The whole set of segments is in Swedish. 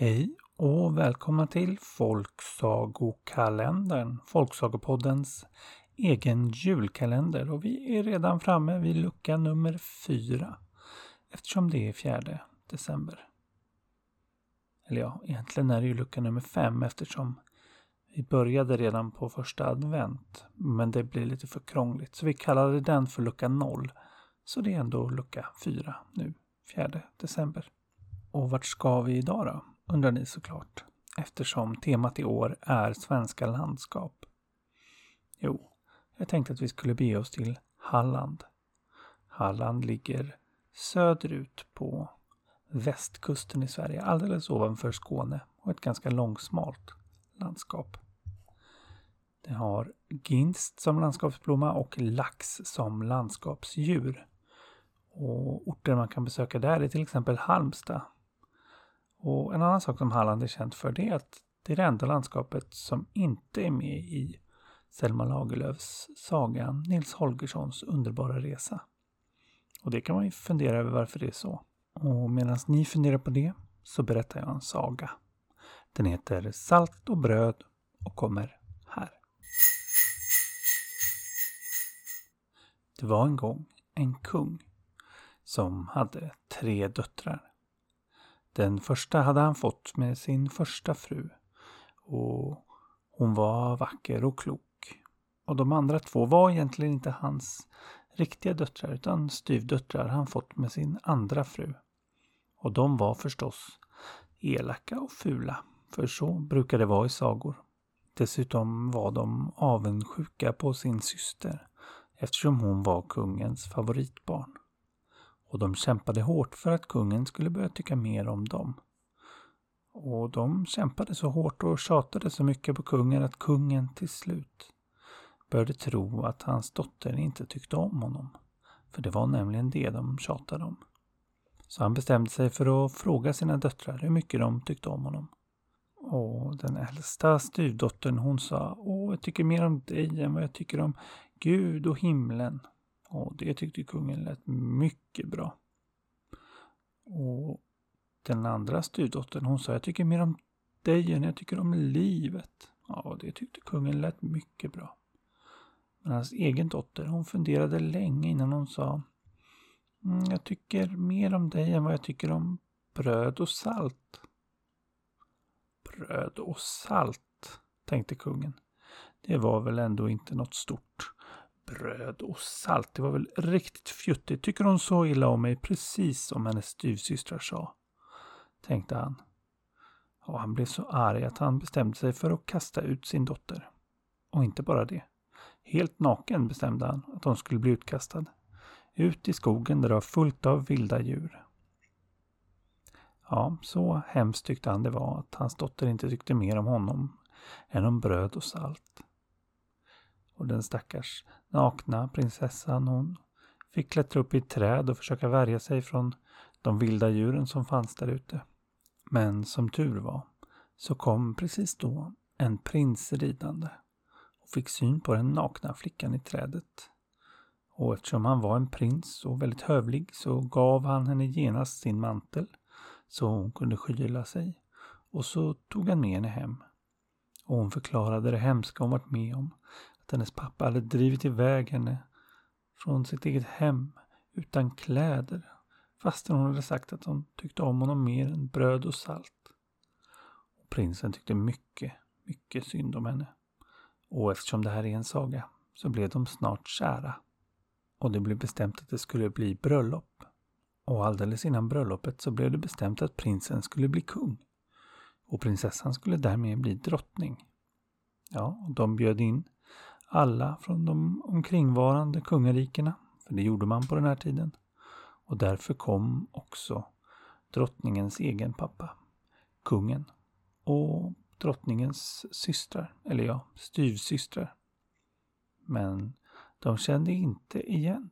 Hej och välkomna till Folksagokalendern, Folksagopoddens egen julkalender. Och vi är redan framme vid lucka nummer fyra eftersom det är fjärde december. Eller ja, egentligen är det ju lucka nummer fem eftersom vi började redan på första advent. Men det blir lite för krångligt så vi kallade den för lucka noll. Så det är ändå lucka fyra nu, fjärde december. Och vart ska vi idag då? Undrar ni såklart, eftersom temat i år är svenska landskap. Jo, jag tänkte att vi skulle bege oss till Halland. Halland ligger söderut på västkusten i Sverige, alldeles ovanför Skåne och ett ganska långsmalt landskap. Det har ginst som landskapsblomma och lax som landskapsdjur. Och orter man kan besöka där är till exempel Halmstad och en annan sak som Halland är känt för det är att det är det enda landskapet som inte är med i Selma Lagerlöfs saga Nils Holgerssons underbara resa. Och det kan man ju fundera över varför det är så. Och medan ni funderar på det så berättar jag en saga. Den heter Salt och bröd och kommer här. Det var en gång en kung som hade tre döttrar. Den första hade han fått med sin första fru. Och hon var vacker och klok. Och de andra två var egentligen inte hans riktiga döttrar utan styvdöttrar han fått med sin andra fru. Och de var förstås elaka och fula, för så brukar det vara i sagor. Dessutom var de avundsjuka på sin syster eftersom hon var kungens favoritbarn och de kämpade hårt för att kungen skulle börja tycka mer om dem. Och de kämpade så hårt och tjatade så mycket på kungen att kungen till slut började tro att hans dotter inte tyckte om honom. För det var nämligen det de tjatade om. Så han bestämde sig för att fråga sina döttrar hur mycket de tyckte om honom. Och den äldsta styvdottern hon sa Åh, jag tycker mer om dig än vad jag tycker om Gud och himlen. Och det tyckte kungen lät mycket bra. Och den andra styrdottern hon sa jag tycker mer om dig än jag tycker om livet. Ja, det tyckte kungen lät mycket bra. Men hans egen dotter hon funderade länge innan hon sa mm, Jag tycker mer om dig än vad jag tycker om bröd och salt. Bröd och salt, tänkte kungen. Det var väl ändå inte något stort bröd och salt. Det var väl riktigt fjuttigt. Tycker hon så illa om mig precis som hennes styvsystrar sa? Tänkte han. Och han blev så arg att han bestämde sig för att kasta ut sin dotter. Och inte bara det. Helt naken bestämde han att hon skulle bli utkastad. Ut i skogen där det var fullt av vilda djur. Ja, så hemskt tyckte han det var att hans dotter inte tyckte mer om honom än om bröd och salt. Och den stackars nakna prinsessan hon fick klättra upp i ett träd och försöka värja sig från de vilda djuren som fanns där ute. Men som tur var så kom precis då en prins ridande och fick syn på den nakna flickan i trädet. Och eftersom han var en prins och väldigt hövlig så gav han henne genast sin mantel så hon kunde skyla sig. Och så tog han med henne hem. Och hon förklarade det hemska hon varit med om att hennes pappa hade drivit iväg henne från sitt eget hem utan kläder fastän hon hade sagt att hon tyckte om honom mer än bröd och salt. Och prinsen tyckte mycket, mycket synd om henne. Och eftersom det här är en saga så blev de snart kära. Och det blev bestämt att det skulle bli bröllop. Och alldeles innan bröllopet så blev det bestämt att prinsen skulle bli kung. Och prinsessan skulle därmed bli drottning. Ja, och de bjöd in alla från de omkringvarande kungarikena, för det gjorde man på den här tiden. Och därför kom också drottningens egen pappa, kungen, och drottningens systrar, eller ja, styvsystrar. Men de kände inte igen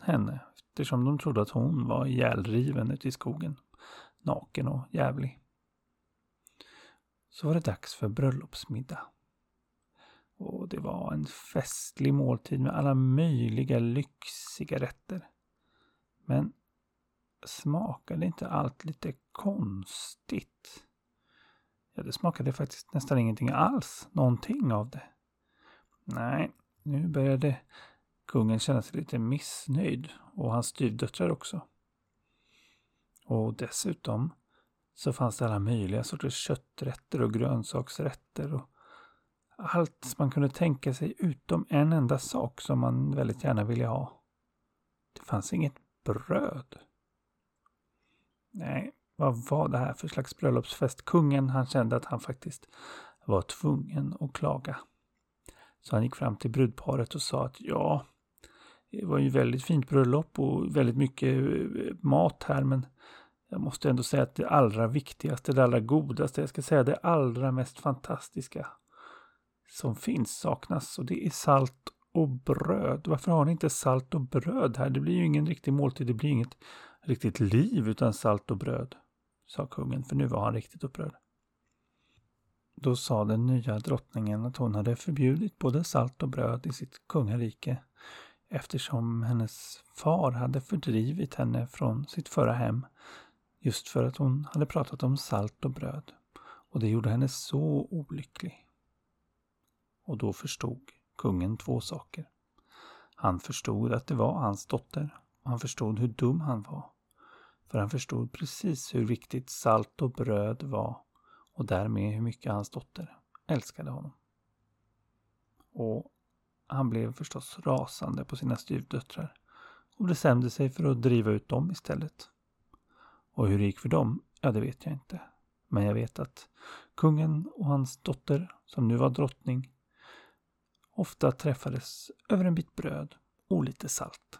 henne eftersom de trodde att hon var ihjälriven ute i skogen, naken och jävlig. Så var det dags för bröllopsmiddag. Och det var en festlig måltid med alla möjliga lyxiga rätter. Men smakade inte allt lite konstigt? Ja, det smakade faktiskt nästan ingenting alls. Någonting av det. Nej, nu började kungen känna sig lite missnöjd och hans styvdöttrar också. Och dessutom så fanns det alla möjliga sorters kötträtter och grönsaksrätter och allt man kunde tänka sig utom en enda sak som man väldigt gärna ville ha. Det fanns inget bröd. Nej, vad var det här för slags bröllopsfest? Kungen, han kände att han faktiskt var tvungen att klaga. Så han gick fram till brudparet och sa att ja, det var ju väldigt fint bröllop och väldigt mycket eh, mat här men jag måste ändå säga att det allra viktigaste, det allra godaste, jag ska säga det allra mest fantastiska som finns saknas och det är salt och bröd. Varför har ni inte salt och bröd här? Det blir ju ingen riktig måltid, det blir inget riktigt liv utan salt och bröd, sa kungen, för nu var han riktigt upprörd. Då sa den nya drottningen att hon hade förbjudit både salt och bröd i sitt kungarike eftersom hennes far hade fördrivit henne från sitt förra hem just för att hon hade pratat om salt och bröd. Och det gjorde henne så olycklig. Och då förstod kungen två saker. Han förstod att det var hans dotter och han förstod hur dum han var. För han förstod precis hur viktigt salt och bröd var och därmed hur mycket hans dotter älskade honom. Och han blev förstås rasande på sina styvdöttrar och bestämde sig för att driva ut dem istället. Och hur det gick för dem, ja det vet jag inte. Men jag vet att kungen och hans dotter, som nu var drottning, ofta träffades över en bit bröd och lite salt.